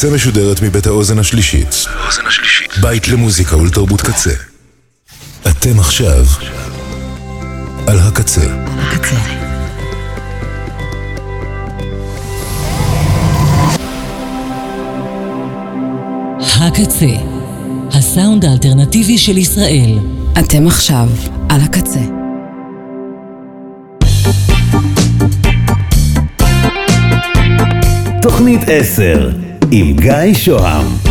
הקצה משודרת מבית האוזן השלישית. בית למוזיקה ולתרבות קצה. אתם עכשיו על הקצה. הקצה. הקצה, הסאונד האלטרנטיבי של ישראל. אתם עכשיו על הקצה. תוכנית 10 עם גיא שוהם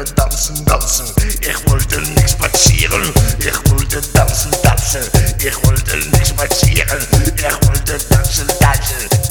wollte dansen, dansen, ich wollte nichts passieren. ich wollte dansen, tanzen, ich wollte nichts passieren. ich wollte dansen. tanzen.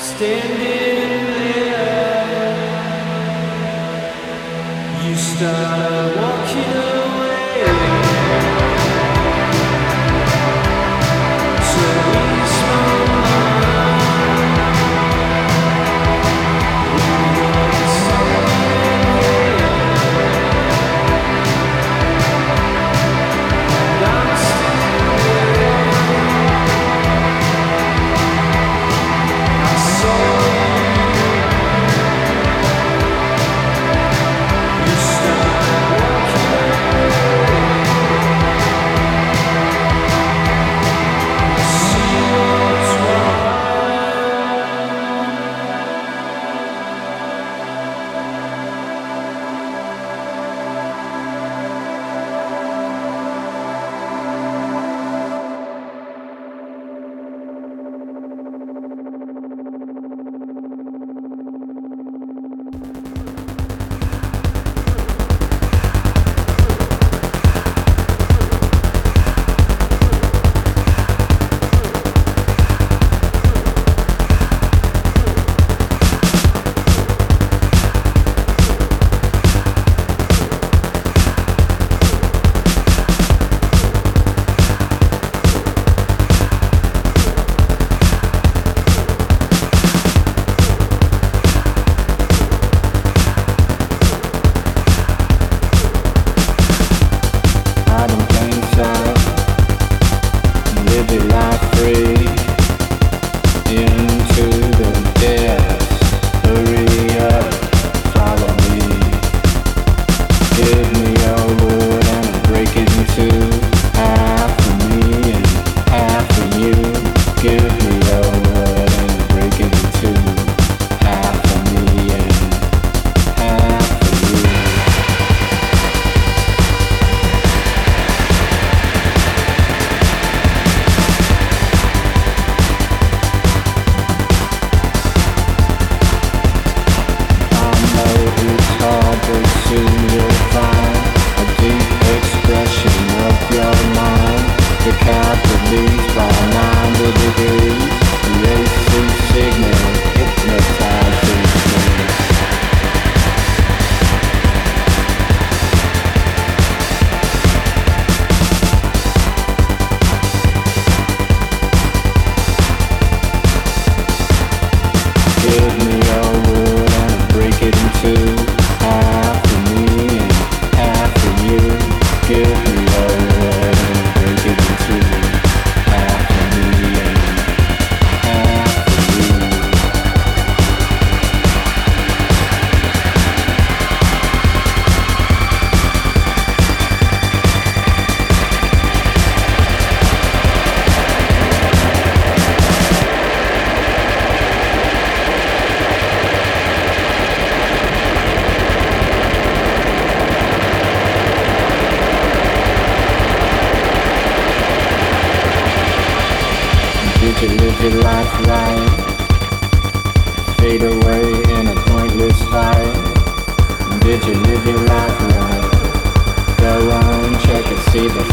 Standing there, you start walking.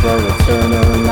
the return